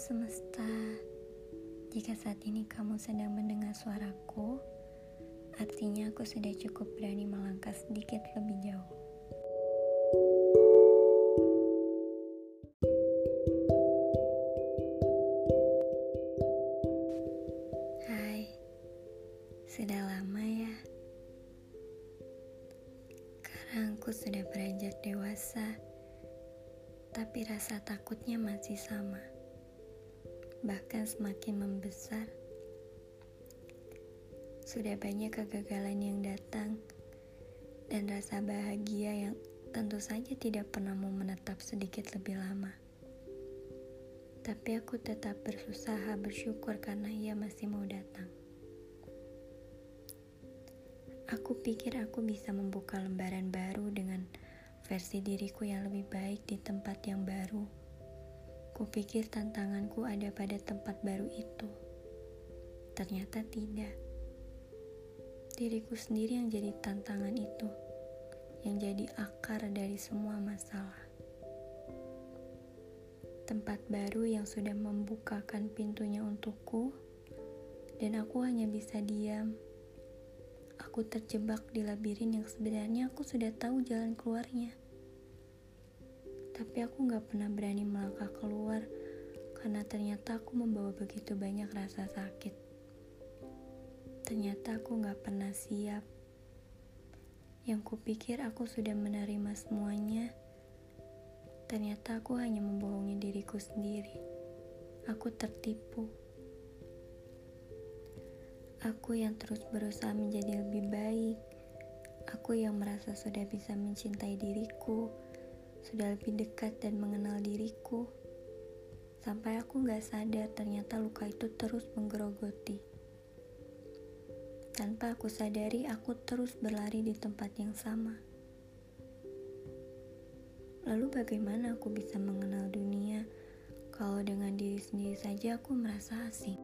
semesta, jika saat ini kamu sedang mendengar suaraku, artinya aku sudah cukup berani melangkah sedikit lebih jauh. Hai, sudah lama ya. Sekarang aku sudah beranjak dewasa, tapi rasa takutnya masih sama bahkan semakin membesar. Sudah banyak kegagalan yang datang, dan rasa bahagia yang tentu saja tidak pernah mau menetap sedikit lebih lama. Tapi aku tetap berusaha bersyukur karena ia masih mau datang. Aku pikir aku bisa membuka lembaran baru dengan versi diriku yang lebih baik di tempat yang baru Kupikir tantanganku ada pada tempat baru itu. Ternyata tidak. Diriku sendiri yang jadi tantangan itu, yang jadi akar dari semua masalah. Tempat baru yang sudah membukakan pintunya untukku, dan aku hanya bisa diam. Aku terjebak di labirin yang sebenarnya aku sudah tahu jalan keluarnya tapi aku gak pernah berani melangkah keluar karena ternyata aku membawa begitu banyak rasa sakit. Ternyata aku gak pernah siap. Yang kupikir aku sudah menerima semuanya, ternyata aku hanya membohongi diriku sendiri. Aku tertipu. Aku yang terus berusaha menjadi lebih baik. Aku yang merasa sudah bisa mencintai diriku, sudah lebih dekat dan mengenal diriku. Sampai aku gak sadar ternyata luka itu terus menggerogoti. Tanpa aku sadari, aku terus berlari di tempat yang sama. Lalu bagaimana aku bisa mengenal dunia kalau dengan diri sendiri saja aku merasa asing?